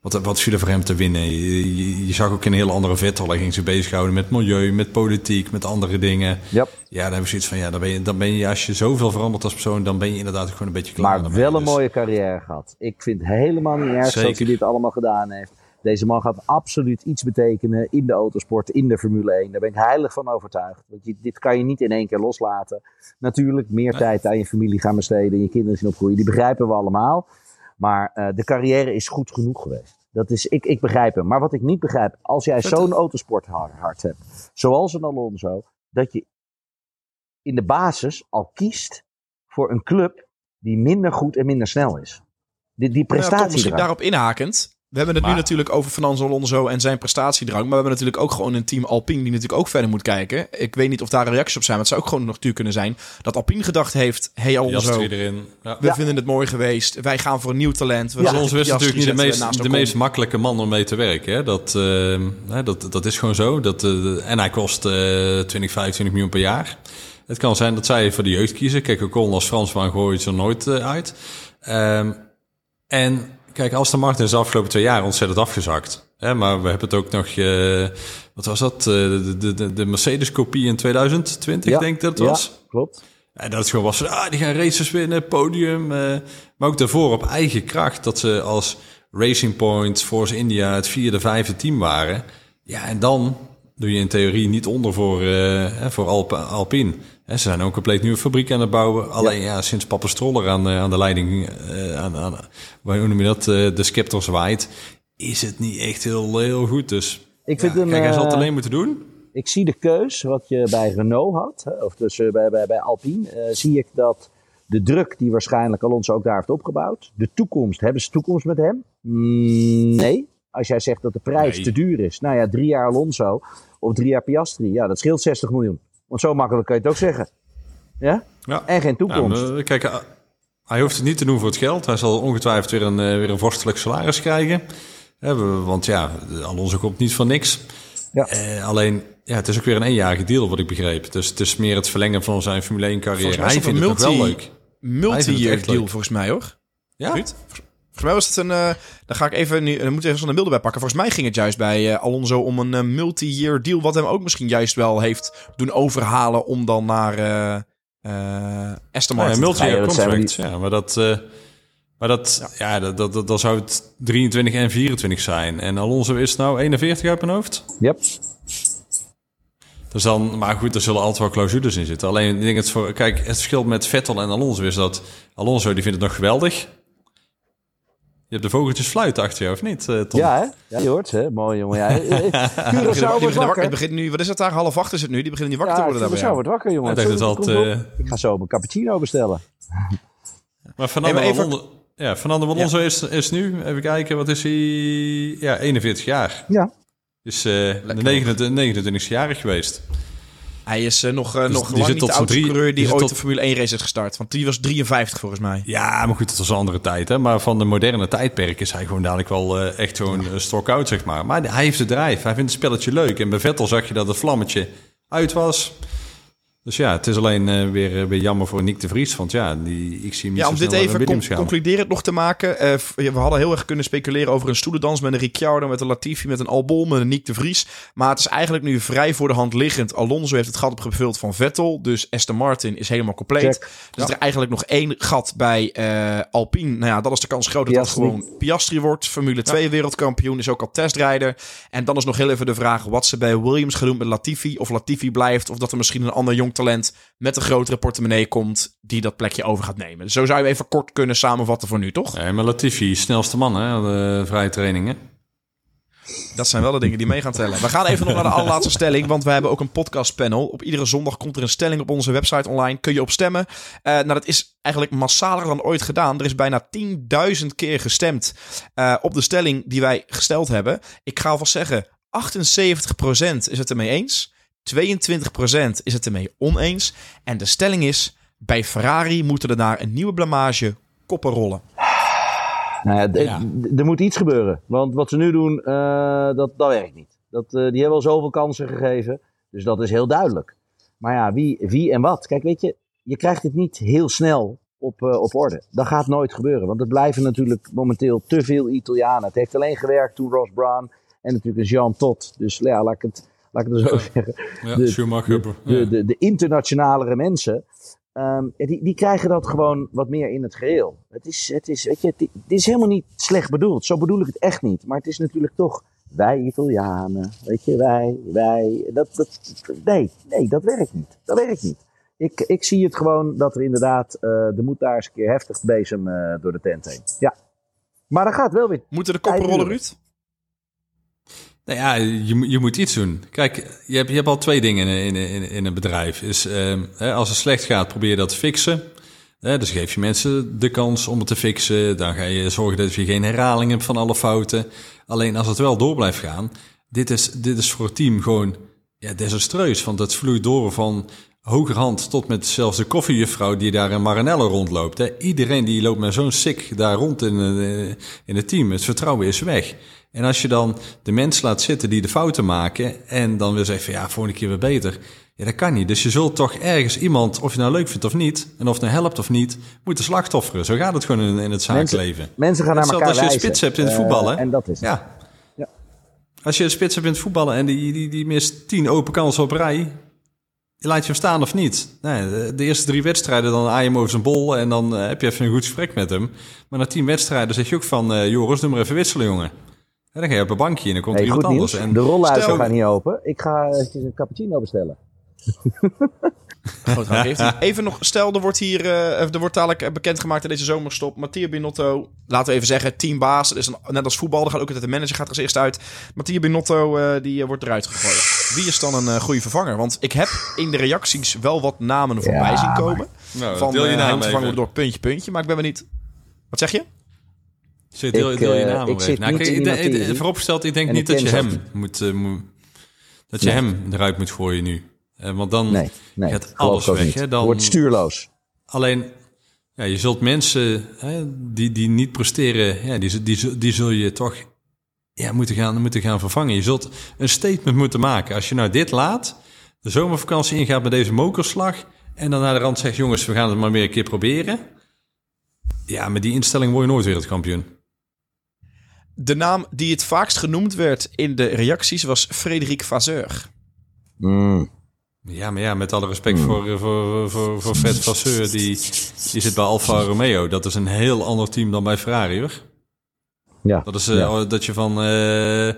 Wat, wat viel er voor hem te winnen? Je, je, je zag ook een heel andere Vettel. Hij ging zich bezighouden met milieu, met politiek, met andere dingen. Ja. Ja, dan heb ik zoiets van, ja, dan ben, je, dan ben je, als je zoveel verandert als persoon, dan ben je inderdaad gewoon een beetje klaar. Maar wel een Dus- mooie carrière gehad. Ik vind het helemaal niet erg dat Zeker. hij dit allemaal gedaan heeft. Deze man gaat absoluut iets betekenen in de autosport, in de Formule 1. Daar ben ik heilig van overtuigd. Want je, dit kan je niet in één keer loslaten. Natuurlijk, meer tijd aan je familie gaan besteden, je kinderen zien opgroeien. Die begrijpen we allemaal. Maar eh, de carrière is goed genoeg geweest. Dat is, ik, ik begrijp hem. Maar wat ik niet begrijp, als jij zo'n autosporthart hebt, zoals een Alonso, dat je in de basis al kiest voor een club die minder goed en minder snel is. Die, die Tom, prestatie daarop inhakend. We hebben het nu natuurlijk over Fernando Alonso en zijn prestatiedrang. Maar we hebben natuurlijk ook gewoon een team Alpine die natuurlijk ook verder moet kijken. Ik weet niet of daar reacties op zijn. Maar het zou ook gewoon nog natuurlijk kunnen zijn dat Alpine gedacht heeft... Hey Alonso, er erin. Ja. we Ja. vinden het mooi geweest. Wij gaan voor een nieuw talent. We Ja. Alonso is natuurlijk niet de meest, de meest makkelijke man om mee te werken. Hè? Dat, eh, hè, dat, dat is gewoon zo. Dat, eh, en hij kost eh 20, 25 miljoen per jaar. Het kan zijn dat zij voor de jeugd kiezen. Kijk, Ocon als Fransman gooit ze er nooit eh, uit. Ehm, en kijk, Aston Martin is de afgelopen twee jaar ontzettend afgezakt. Hè? Maar we hebben het ook nog... eh, wat was dat? Eh, de, de, de, de Mercedes-kopie in 2020, Ja, denk ik dat het ja, was. klopt. En dat het gewoon was, ah, die gaan races winnen, podium. eh, maar ook daarvoor op eigen kracht dat ze als Racing Point, Force India het vierde, vijfde team waren. Ja, en dan doe je in theorie niet onder voor, eh, voor Alp Alpine. Ze zijn ook een compleet nieuwe fabriek aan het bouwen. Alleen ja, sinds Papa Stroller aan, aan de leiding, eh, aan, aan, hoe noem je dat, eh, de scepter zwaait, is het niet echt heel, heel goed. Dus Ik vind ja, hem, kijk, hij zal het alleen moeten doen. Ik zie de keus wat je bij Renault had, of dus bij, bij, bij Alpine, zie ik dat de druk die waarschijnlijk Alonso ook daar heeft opgebouwd, de toekomst, hebben ze toekomst met hem? Mm, nee. Als jij zegt dat de prijs Nee. te duur is, nou ja, drie jaar Alonso of drie jaar Piastri, ja, dat scheelt 60 miljoen. Want zo makkelijk kan je het ook zeggen. Ja? Ja. En geen toekomst. Ja, maar, kijk, eh, hij hoeft het niet te doen voor het geld. Hij zal ongetwijfeld weer een, eh, weer een vorstelijk salaris krijgen. Want ja, Alonso komt niet van niks. Ja. Eh, alleen, ja, het is ook weer een eenjarige deal, wat ik begreep. Dus het is meer het verlengen van zijn Formule 1 carrière. Volgens mij Hij is dat vindt het nog wel multi- leuk. Multi-year deal leuk. volgens mij hoor. Ja? Ruud? Volgens mij was het een. eh dan ga ik even. Nu, dan moet ik even van de beelden bij pakken. Volgens mij ging het juist bij eh, Alonso om een eh, multi-year deal. Wat hem ook misschien juist wel heeft doen overhalen. om dan naar eh eh Aston Martin ja, te multi-year contract. Ja, maar dat... eh, maar dat, ja, dat, dat, dat, dan zou het 23 en 24 zijn. En Alonso is nou 41 uit mijn hoofd. Yep. Dus dan, maar goed, er zullen altijd wel clausules in zitten. Alleen, ik denk het voor, kijk, het verschil met Vettel en Alonso is dat Alonso die vindt het nog geweldig. Je hebt de vogeltjes fluiten achter je, of niet, eh, Tom? Ja, hè? Ja, je hoort ze. hè? Mooi, jongen. Ja, eh, eh, Curaçao wordt wakker. wakker. Het begint nu, wat is het daar? Half acht is het nu. Die beginnen niet wakker Ja, te worden Curaçao wordt wakker, jongen. Ik dat ga zo een cappuccino bestellen. Maar Fernando maar even- ja, Fernando Alonso is, is nu, even kijken, wat is hij? Ja, 41 jaar. Ja. Dus eh de 29, 29 jarig geweest. Hij is uh, nog, uh, Dus nog lang niet de oudste coureur die, ooit tot- de Formule 1 race is gestart. Want die was 53 volgens mij. Ja, maar goed, het was een andere tijd. Hè? Maar van de moderne tijdperk is hij gewoon dadelijk wel eh, echt gewoon een stock-out, zeg maar. Maar hij heeft de drijf. Hij vindt het spelletje leuk. En bij Vettel zag je dat het vlammetje uit was. Dus ja, het is alleen eh, weer, eh, weer jammer voor Nick de Vries. Want ja, die, ik zie hem niet Ja, zo om dit snel naar even Williams con gaan. concluderend nog te maken. eh, we hadden heel erg kunnen speculeren over een stoelendans met een Ricciardo, met een Latifi, met een Albon, met een Nick de Vries. Maar het is eigenlijk nu vrij voor de hand liggend. Alonso heeft het gat opgevuld van Vettel. Dus Aston Martin is helemaal compleet. Check. Dus er is eigenlijk nog één gat bij eh, Alpine. Nou ja, dat is de kans groot dat Piastri. dat gewoon Piastri wordt. Formule 2 wereldkampioen, is ook al testrijder. En dan is nog heel even de vraag wat ze bij Williams gaan doen met Latifi. Of Latifi blijft, of dat er misschien een ander jong talent met een grotere portemonnee komt die dat plekje over gaat nemen. Dus zo zou je even kort kunnen samenvatten voor nu, toch? Nee, maar Latifi, snelste man hè, de vrije trainingen. Dat zijn wel de dingen die mee gaan tellen. We gaan even nog naar de allerlaatste stelling, want we hebben ook een podcastpanel. Op iedere zondag komt er een stelling op onze website online. Kun je op stemmen. Eh, nou, dat is eigenlijk massaler dan ooit gedaan. Er is bijna 10.000 keer gestemd eh, op de stelling die wij gesteld hebben. Ik ga alvast zeggen, 78% is het ermee eens. 22% is het ermee oneens. En de stelling is, bij Ferrari moeten er naar een nieuwe blamage koppen rollen. Nou ja, er moet iets gebeuren. Want wat ze nu doen, eh, dat, dat werkt niet. Dat, eh, die hebben al zoveel kansen gegeven. Dus dat is heel duidelijk. Maar ja, wie, wie en wat? Kijk, weet je, je krijgt het niet heel snel op, eh, op orde. Dat gaat nooit gebeuren. Want er blijven natuurlijk momenteel te veel Italianen. Het heeft alleen gewerkt toen Ross Brown en natuurlijk Jean Todt. Dus ja, laat ik het, laat ik het zo zeggen. Ja, De- Schumacher. de, de, de, de internationalere mensen, ehm, ja, die, die krijgen dat gewoon wat meer in het geheel. Het is, het is, weet je, het, het is helemaal niet slecht bedoeld. Zo bedoel ik het echt niet. Maar het is natuurlijk toch wij Italianen, weet je, wij, wij. Dat, dat, nee, nee, dat werkt niet. Dat werkt niet. Ik, ik zie het gewoon dat er inderdaad, eh er moet daar eens een keer heftig bezem eh, door de tent heen. Ja. Maar dat gaat wel weer. Moeten de koppen rollen. Ruud? Nou ja, je, je moet iets doen. Kijk, je hebt, je hebt al twee dingen in, in, in, een bedrijf. Is, ehm, als het slecht gaat, probeer je dat te fixen. Dus geef je mensen de kans om het te fixen. Dan ga je zorgen dat je geen herhaling hebt van alle fouten. Alleen als het wel door blijft gaan, dit is, dit is voor het team gewoon ja, desastreus. Want het vloeit door van hogerhand tot met zelfs de koffiejuffrouw die daar in Maranello rondloopt. Hè. Iedereen die loopt met zo'n sik daar rond in, eh, in het team. Het vertrouwen is weg. En als je dan de mensen laat zitten die de fouten maken en dan wil zeggen van ja, volgende keer weer beter. Ja, dat kan niet. Dus je zult toch ergens iemand, of je nou leuk vindt of niet, en of het nou helpt of niet, moeten slachtofferen. Zo gaat het gewoon in, in het zaakleven. Mensen gaan naar elkaar als je een spits hebt in het Eh, voetballen. en dat is het. Ja. Ja. Als je een spits hebt in het voetballen en die, die, die mist tien open kansen op rij, laat je hem staan of niet? Nee, de, de eerste drie wedstrijden dan aai je hem over zijn bol en dan eh, heb je even een goed gesprek met hem. Maar na tien wedstrijden zeg je ook van, eh, Joris, doe maar even wisselen, jongen. En dan ga je op een bankje en dan komt Hey, er goed iemand anders. En De rolluizen stel- gaan niet open. Ik ga eventjes een cappuccino bestellen. Goed. Even nog, stel, er wordt hier, eh, er wordt dadelijk bekendgemaakt in deze zomerstop. Mattia Binotto, laten we even zeggen, teambaas. Dat is een, net als voetbal, dan gaat ook altijd de manager gaat er als eerst uit. Mattia Binotto, eh, die wordt eruit gegooid. Wie is dan een eh, goede vervanger? Want ik heb in de reacties wel wat namen voorbij Ja, zien komen. nou, van deel je eh, naam vervangen door puntje, puntje. Maar ik ben benieuwd. Wat zeg je? Zit, deel, Ik, deel je eh, naam ik zit. Nou, niet kijk, in die ik vooropgesteld, ik denk En niet ik dat je hem moet, eh, moet- dat je Nee. hem eruit moet gooien nu. Eh, want dan Nee, nee. gaat alles weg. Hè? Dan, Wordt stuurloos. Alleen, ja, je zult mensen hè, die, die niet presteren, ja, die, die, die zul je toch ja, moeten, gaan, moeten gaan vervangen. Je zult een statement moeten maken. Als je nou dit laat, de zomervakantie ingaat met deze mokerslag... en dan naar de rand zegt, jongens, we gaan het maar weer een keer proberen... Ja, met die instelling word je nooit wereldkampioen. De naam die het vaakst genoemd werd in de reacties was Frederik Vasseur. Mm. Ja, maar ja, met alle respect voor, eh, voor, voor, voor Fred Vasseur, die, die zit bij Alfa Romeo. Dat is een heel ander team dan bij Ferrari, hoor. Ja. Dat is eh, Ja. dat je van eh, eh,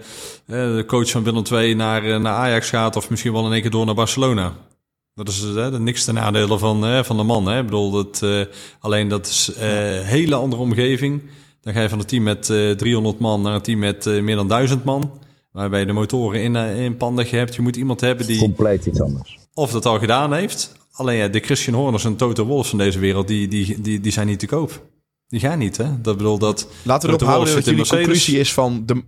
de coach van Willem II naar, naar Ajax gaat of misschien wel in één keer door naar Barcelona. Dat is de niks ten nadele van, van de man. Hè. Ik bedoel, dat, alleen dat is een hele andere omgeving. Dan ga je van een team met eh 300 man naar een team met meer dan 1000 man. Waarbij je de motoren in, in pandig hebt. Je moet iemand hebben die Compleet iets anders. of dat al gedaan heeft. Alleen ja, de Christian Horners en Toto Wolff van deze wereld, die, die, die, die zijn niet te koop. Die gaan niet, hè? Dat bedoel dat. Laten we erop houden dat jullie Mercedes. conclusie is van... De,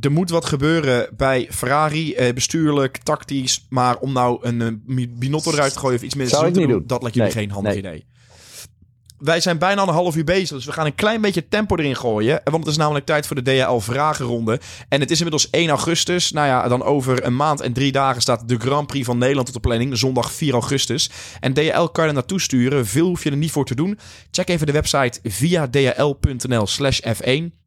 er moet wat gebeuren bij Ferrari, eh, bestuurlijk, tactisch. Maar om nou een, eh, Binotto eruit te gooien of iets meer Zou te ik doen, niet doen. dat lijkt jullie Nee, geen handig nee. idee. Wij zijn bijna een half uur bezig, dus we gaan een klein beetje tempo erin gooien. Want het is namelijk tijd voor de DHL-vragenronde. En het is inmiddels 1 augustus. Nou ja, dan over een maand en drie dagen staat de Grand Prix van Nederland op de planning. Zondag 4 augustus. En DHL kan je naartoe sturen. Veel hoef je er niet voor te doen. Check even de website via dhl.nl slash f1.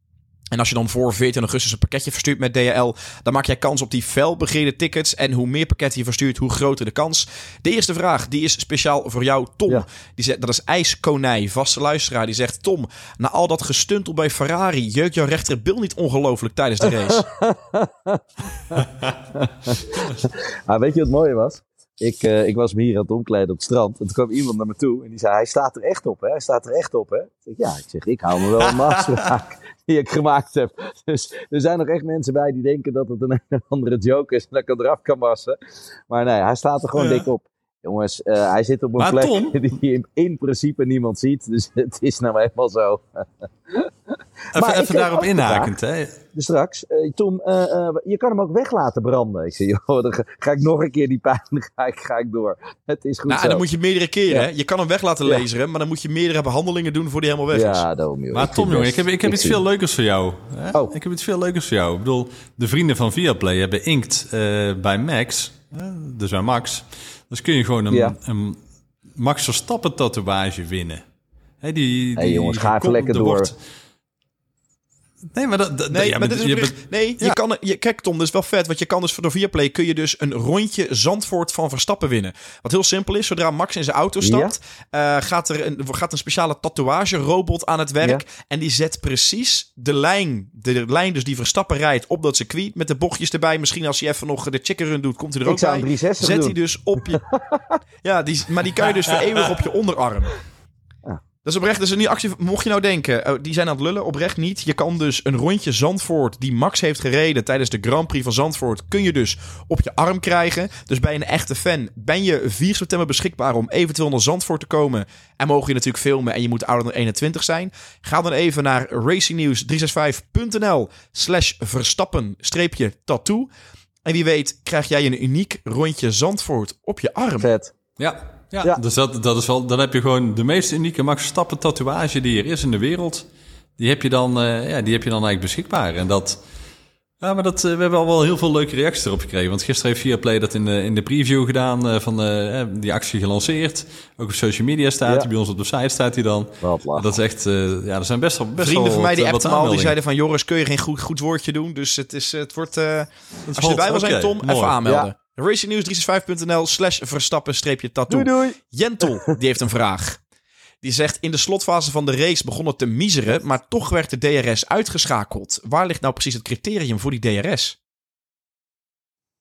En als je dan voor 14 augustus een pakketje verstuurt met DHL, dan maak jij kans op die felbegeerde tickets. En hoe meer pakketten je verstuurt, hoe groter de kans. De eerste vraag, die is speciaal voor jou, Tom. Ja. Die zegt, dat is IJskonij, vaste luisteraar. Die zegt, Tom, na al dat gestuntel bij Ferrari, jeukt jouw rechterbil niet ongelooflijk tijdens de race? Maar weet je wat mooi was? Ik, eh, ik was me hier aan het omkleden op het strand. En toen kwam iemand naar me toe en die zei: Hij staat er echt op, hè? Hij staat er echt op, hè? Ik zeg, ja, ik zeg: Ik hou me wel de afspraak die ik gemaakt heb. Dus er zijn nog echt mensen bij die denken dat het een, andere joke is en dat ik hem eraf kan wassen. Maar nee, hij staat er gewoon Ja. dik op. Jongens, eh, hij zit op een Maar plek Tom- die in, in principe niemand ziet. Dus het is nou eenmaal zo. Even, even daarop inhakend. Hè? Dus straks, eh, Tom, eh, eh, je kan hem ook weg laten branden. Ik zeg, joh, dan ga, ga ik nog een keer die pijn, ga ik, ga ik door. Het is goed nou, zo. en dan moet je meerdere keren. Ja. hè? Je kan hem weg laten Ja. laseren, maar dan moet je meerdere behandelingen doen voor die helemaal weg is. Ja, daarom, joh. Maar Ik Tom, jongen, ik heb, ik heb iets veel leukers voor jou. Hè? Oh. Ik heb iets veel leukers voor jou. Ik bedoel, de vrienden van Viaplay hebben inkt eh, bij Max. dus bij Max. Dus kun je gewoon een, Ja. een Max Verstappen tatoeage winnen. Hè, die, Hey, die, jongens, ga even lekker er door. wordt- Nee, maar dat... dat Nee, ja, maar dit is je oprecht- bent- nee je Ja. kan, je, kijk Tom, dat is wel vet. Want je kan dus voor de Viaplay kun je dus een rondje Zandvoort van Verstappen winnen. Wat heel simpel is, zodra Max in zijn auto stapt, eh, gaat er een, gaat een speciale tatoeage-robot aan het werk. En die zet precies de lijn, de lijn dus die Verstappen rijdt op dat circuit. Met de bochtjes erbij. Misschien als hij even nog de chicken run doet, komt hij er Ik ook zou bij. een 360 Zet doen. hij dus op je... ja, die, maar die kan je dus voor eeuwig op je onderarm. Dat is oprecht, dus een nieuwe actie. Mocht je nou denken, oh, die zijn aan het lullen, oprecht niet. Je kan dus een rondje Zandvoort, die Max heeft gereden tijdens de Grand Prix van Zandvoort, kun je dus op je arm krijgen. Dus bij een echte fan ben je 4 september beschikbaar om eventueel naar Zandvoort te komen. En mogen je natuurlijk filmen en je moet ouder dan 21 zijn. Ga dan even naar racingnews365.nl slash verstappen streepje tattoo. En wie weet krijg jij een uniek rondje Zandvoort op je arm. Vet. Ja, ja, Ja. dus dat, dat is wel, dan heb je gewoon de meest unieke Max Verstappen tatoeage die er is in de wereld. Die heb je dan, eh, ja, die heb je dan eigenlijk beschikbaar. En dat, ja, maar dat, eh, we hebben al wel heel veel leuke reacties erop gekregen. Want gisteren heeft Viaplay dat in de, in de preview gedaan eh, van eh, eh, die actie gelanceerd. Ook op social media staat Ja. bij ons op de site staat hij dan. Dat is echt, eh, ja, er zijn best wel best Vrienden wel van mij die appten al, die zeiden van... Joris, kun je geen goed, goed woordje doen? Dus het, is, het wordt... eh, als je erbij wil zijn, Tom, mooi. even aanmelden. Racingnews365.nl slash verstappen-tattoo. Doei doei. Jentel, die heeft een vraag. Die zegt, in de slotfase van de race begon het te miseren... maar toch werd de DRS uitgeschakeld. Waar ligt nou precies het criterium voor die DRS?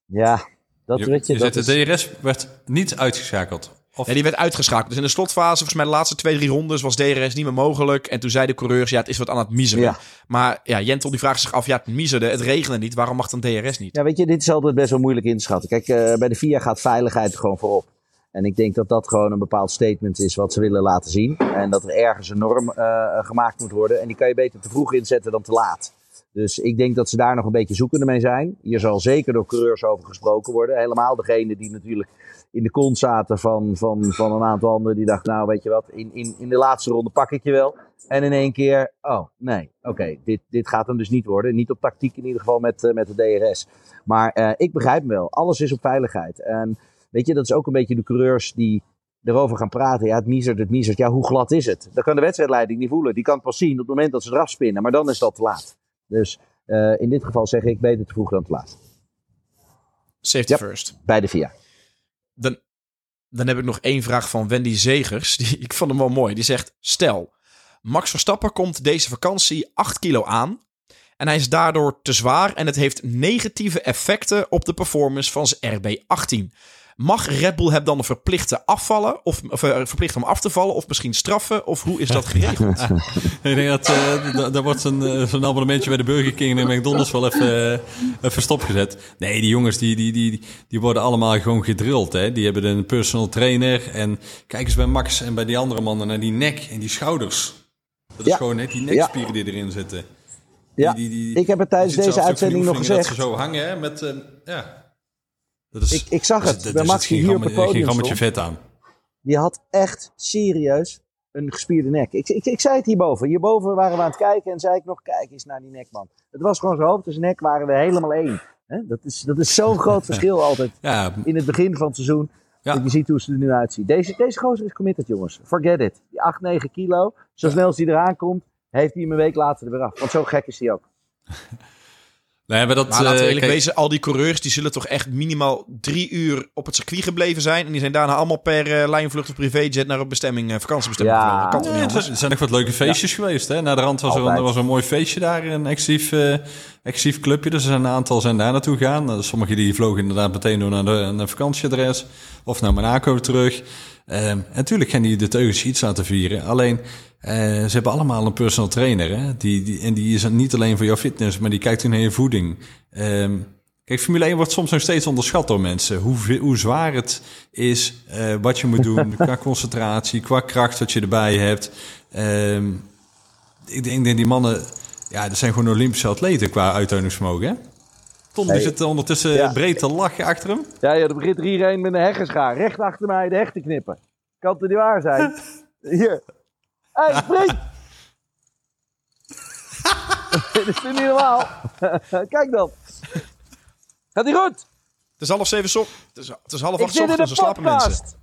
Ja, dat Je, weet je. je dat zegt, is, de DRS werd niet uitgeschakeld. Of, Ja, die werd uitgeschakeld. Dus in de slotfase, volgens mij de laatste twee, drie rondes... was DRS niet meer mogelijk. En toen zeiden de coureurs, ja, het is wat aan het miseren. Ja. Maar ja, Jentel die vraagt zich af, ja, het miserde, het regende niet. Waarom mag dan DRS niet? Ja, weet je, dit is altijd best wel moeilijk in te schatten. Kijk, eh, bij de FIA gaat veiligheid gewoon voorop. En ik denk dat dat gewoon een bepaald statement is wat ze willen laten zien. En dat er ergens een norm eh, gemaakt moet worden. En die kan je beter te vroeg inzetten dan te laat. Dus ik denk dat ze daar nog een beetje zoekende mee zijn. Hier zal zeker door coureurs over gesproken worden. Helemaal degene die natuurlijk in de kont zaten van, van, van een aantal anderen. Die dachten, nou weet je wat, in, in, in de laatste ronde pak ik je wel. En in één keer, oh nee, oké, dit, dit gaat hem dus niet worden. Niet op tactiek in ieder geval met, eh, met de DRS. Maar eh, ik begrijp hem wel. Alles is op veiligheid. En weet je, dat is ook een beetje de coureurs die erover gaan praten. Ja, het miezert, het miezert. Ja, hoe glad is het? Dat kan de wedstrijdleiding niet voelen. Die kan het pas zien op het moment dat ze eraf spinnen. Maar dan is dat te laat. Dus eh, in dit geval zeg ik beter te vroeg dan te laat. Safety first. Bij de VIA. Dan, dan heb ik nog één vraag van Wendy Zegers. Die, ik vond hem wel mooi. Die zegt: Stel, Max Verstappen komt deze vakantie 8 kilo aan. En hij is daardoor te zwaar en het heeft negatieve effecten op de performance van zijn RB18. Mag Red Bull hem dan verplichten afvallen? Of, of eh, verplichten om af te vallen? Of misschien straffen? Of hoe is dat geregeld? Ik denk dat eh, da- daar wordt een, eh, zo'n abonnementje bij de Burger King en McDonald's wel even, even stopgezet. Nee, die jongens die, die, die, die worden allemaal gewoon gedrild. Hè? Die hebben een personal trainer. En kijk eens bij Max en bij die andere mannen naar die nek en die schouders. Dat is Ja. gewoon hè, die nekspieren die erin zitten. Ja, die, die, ik heb het tijdens deze uitzending nog gezegd. Dat ze zo hangen, hè, met... eh, ja. Dat is, Ik, ik zag het. dat bij Max hier op het podium stond. vet aan. Die had echt serieus een gespierde nek. Ik, ik, ik zei het hierboven. Hierboven waren we aan het kijken en zei ik nog, kijk eens naar die nek, man. Het was gewoon zijn hoofd en zijn nek waren we helemaal één. Dat is, dat is zo'n groot verschil altijd Ja, in het begin van het seizoen. Ja. Dat je ziet hoe ze er nu uitziet. Deze, deze gozer is committed, jongens. Forget it. Die 8, 9 kilo. Zo snel als hij eraan komt, heeft hij hem een week later er weer af. Want zo gek is hij ook. nee, maar dat... Maar laten we eh, eerlijk kijk, wezen, al die coureurs die zullen toch echt minimaal drie uur op het circuit gebleven zijn. En die zijn daarna allemaal per eh, lijnvlucht of privéjet naar een bestemming, eh, vakantiebestemming Ja. gevlogen. Kan toch Ja, niet er anders? zijn nog wat leuke feestjes geweest. Hè? Naar de rand was er, een, er was een mooi feestje daar, een exclusief, eh, exclusief clubje. Dus er zijn een aantal zijn daar naartoe gegaan. Nou, Sommigen die vlogen inderdaad meteen door naar, de, naar een vakantieadres of naar Monaco terug. Ehm, en natuurlijk gaan die de teugels iets laten vieren. Alleen, eh, ze hebben allemaal een personal trainer. Hè? Die, die, en die is niet alleen voor jouw fitness, maar die kijkt naar je voeding. Ehm, Kijk, Formule 1 wordt soms nog steeds onderschat door mensen. Hoe, hoe zwaar het is, eh, wat je moet doen qua concentratie, qua kracht wat je erbij hebt. Ehm, ik denk dat die mannen, ja, dat zijn gewoon Olympische atleten qua uithoudingsvermogen. Hè? Tom, die Hey. zit ondertussen Ja. breed te lachen achter hem. Ja, ja, er begint er hier een met een heggenschaar. Recht achter mij de heg te knippen. Kan het niet waar zijn? Hier. Hé, hey, spring! Dit is niet normaal. Kijk dan. Gaat ie goed? Het is half zeven op. Het is, het is half acht ochtends, dan slapen mensen.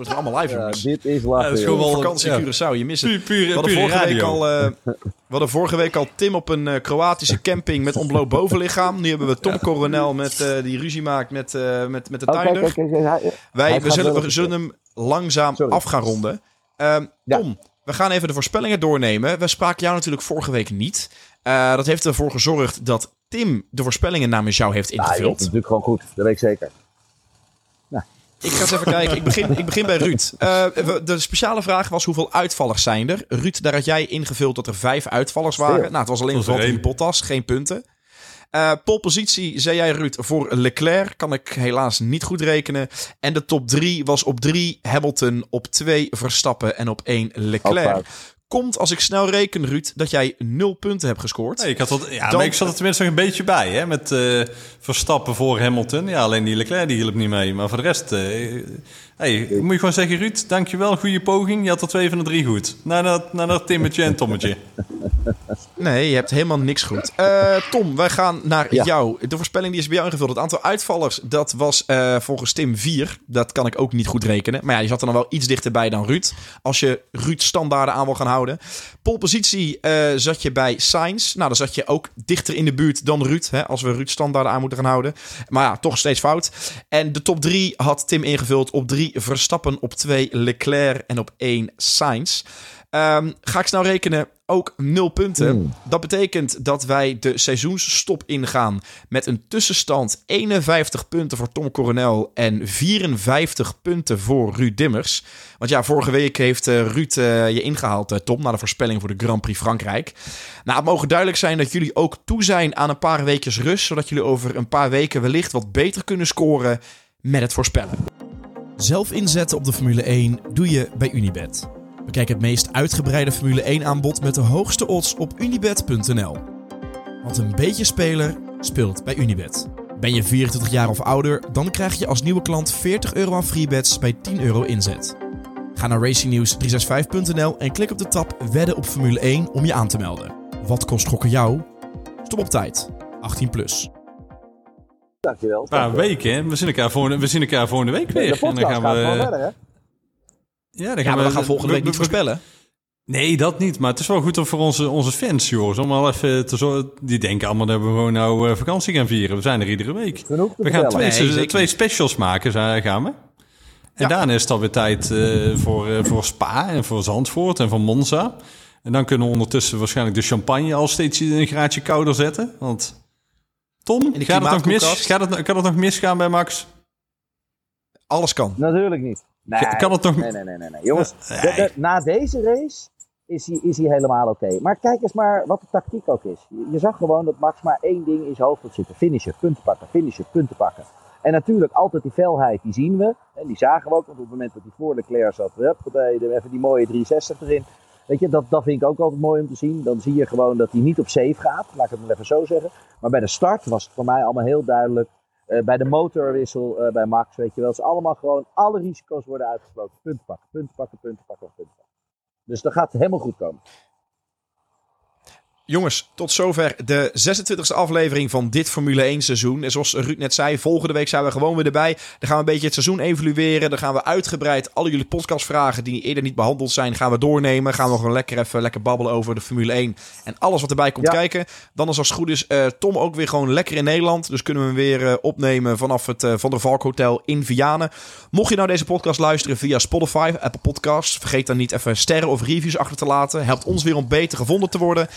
Het wordt allemaal live, Ja, dit is Ja, lachen. dat is gewoon wel- Vakantie ja. Curaçao, je mist het. Puur, puur, We hadden, pure vorige week al, eh, we hadden vorige week al Tim op een eh, Kroatische camping met ontbloot bovenlichaam. Nu hebben we Tom Coronel met, eh, die ruzie maakt met, eh, met, met de Oh, kijk, tuinder. kijk, kijk, hij- Wij we zullen, we zullen hem langzaam Sorry. af gaan ronden. Ehm, Ja. Tom, we gaan even de voorspellingen doornemen. We spraken jou natuurlijk vorige week niet. Eh, dat heeft ervoor gezorgd dat Tim de voorspellingen namens jou heeft Ja, die is ingevuld. natuurlijk gewoon goed. Dat weet ik zeker. Ik ga eens even kijken. Ik begin, ik begin bij Ruud. Eh, de speciale vraag was hoeveel uitvallers zijn er? Ruud, daar had jij ingevuld dat er vijf uitvallers waren. Nou, het was alleen er Valtteri één. Bottas, geen punten. Eh polpositie, zei jij Ruud, voor Leclerc. Kan ik helaas niet goed rekenen. En de top drie was op drie Hamilton, op twee Verstappen en op één Ook Leclerc. Komt, als ik snel reken, Ruud, dat jij nul punten hebt gescoord. Nee, ik, had dat, ja, Dan- maar ik zat er tenminste nog een beetje bij. Hè, met eh, Verstappen voor Hamilton. Ja, alleen die Leclerc die hielp niet mee. Maar voor de rest... eh, hey, moet je gewoon zeggen, Ruud, dankjewel. Goede poging. Je had er twee van de drie goed. Naar dat, naar dat Timmetje en Tommetje. Nee, je hebt helemaal niks goed. Eh, Tom, wij gaan naar Ja. jou. De voorspelling die is bij jou ingevuld. Het aantal uitvallers, dat was eh, volgens Tim 4. Dat kan ik ook niet goed rekenen. Maar ja, die zat er dan wel iets dichterbij dan Ruud. Als je Ruud standaarden aan wil gaan houden. Polpositie eh, zat je bij Sainz. Nou, dan zat je ook dichter in de buurt dan Ruud. Hè, als we Ruud standaarden aan moeten gaan houden. Maar ja, toch steeds fout. En de top 3 had Tim ingevuld. Op 3 Verstappen, op 2 Leclerc en op 1 Sainz. Ehm, ga ik snel rekenen, ook 0 punten. Dat betekent dat wij de seizoensstop ingaan met een tussenstand 51 punten voor Tom Coronel en 54 punten voor Ruud Dimmers. Want ja, vorige week heeft eh, Ruud eh, je ingehaald, eh, Tom, naar de voorspelling voor de Grand Prix Frankrijk. Nou, het mogen duidelijk zijn dat jullie ook toe zijn aan een paar weekjes rust, zodat jullie over een paar weken wellicht wat beter kunnen scoren met het voorspellen. Zelf inzetten op de Formule 1 doe je bij Unibet. Bekijk het meest uitgebreide Formule 1 aanbod met de hoogste odds op unibet.nl. Want een beetje speler speelt bij Unibet. Ben je 24 jaar of ouder, dan krijg je als nieuwe klant 40 euro aan freebets bij 10 euro inzet. Ga naar racingnews365.nl en klik op de tab Wedden op Formule 1 om je aan te melden. Wat kost gokken jou? Stop op tijd. 18 plus. Dankjewel. Een paar weken, hè. We zien elkaar volgende, we zien elkaar volgende week weer. De podcast gaat gewoon verder, hè? Ja, dan Ja, maar we gaan volgende week we- niet we- voorspellen. Nee, dat niet. Maar het is wel goed om voor onze, onze fans, jongens. Om al even te zorgen. Die denken allemaal dat we gewoon nou eh, vakantie gaan vieren. We zijn er iedere week. We gaan twee, Nee, twee specials maken, gaan we. En Ja. daarna is het alweer tijd eh, voor, eh, voor Spa en voor Zandvoort en voor Monza. En dan kunnen we ondertussen waarschijnlijk de champagne al steeds een graadje kouder zetten. Want Tom, gaat het, nog mis, gaat het, kan het nog misgaan bij Max? Alles kan. Natuurlijk niet. Nee, Kan het nog- nee, nee, nee, nee, nee. Jongens, de- de- na deze race is hij, is hij helemaal oké. Maar kijk eens maar wat de tactiek ook is. Je, je zag gewoon dat Max maar één ding in zijn hoofd had zitten. Finishen, punten pakken, finishen, punten pakken. En natuurlijk altijd die felheid, die zien we. En die zagen we ook. Want op het moment dat hij voor Leclerc zat, huppatee, even die mooie 360 erin. Weet je, dat, dat vind ik ook altijd mooi om te zien. Dan zie je gewoon dat hij niet op safe gaat, laat ik het maar even zo zeggen. Maar bij de start was het voor mij allemaal heel duidelijk. Eh, bij de motorwissel uh, bij Max, weet je wel. Is allemaal gewoon, alle risico's worden uitgesproken. Punten pakken, punten pakken, punten pakken, punten pakken. Dus dat gaat helemaal goed komen. Jongens, tot zover de 26e aflevering van dit Formule 1 seizoen. En zoals Ruud net zei, volgende week zijn we gewoon weer erbij. Dan gaan we een beetje het seizoen evalueren. Dan gaan we uitgebreid alle jullie podcastvragen die eerder niet behandeld zijn, gaan we doornemen. Gaan we gewoon lekker even lekker babbelen over de Formule 1 en alles wat erbij komt kijken. Dan is als het goed is uh, Tom ook weer gewoon lekker in Nederland. Dus kunnen we hem weer uh, opnemen vanaf het uh, Van der Valk Hotel in Vianen. Mocht je nou deze podcast luisteren via Spotify, Apple Podcasts, vergeet dan niet even sterren of reviews achter te laten. Helpt ons weer om beter gevonden te worden.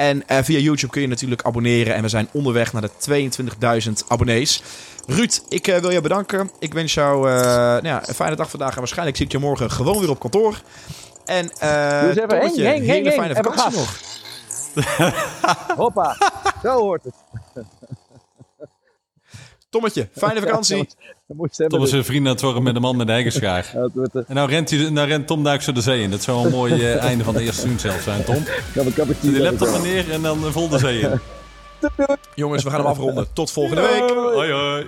En uh, via YouTube kun je natuurlijk abonneren. En we zijn onderweg naar de 22.000 abonnees. Ruud, ik uh, wil jou bedanken. Ik wens jou uh, nou ja, een fijne dag vandaag. En waarschijnlijk zie ik je morgen gewoon weer op kantoor. En uh, dus even, heng, heng, hele heng, fijne vakantie nog. Hoppa, zo hoort het. Tommetje, fijne vakantie. Tom is een vriend aan het worden met de man met de heggenschaar. En nou rent, hij, nou rent Tom duik zo de zee in. Dat zou een mooi uh, einde van de eerste seizoen zelf zijn, Tom. Zet die laptop maar neer en dan vol de zee in. Jongens, we gaan hem afronden. Tot volgende week. Hoi hoi.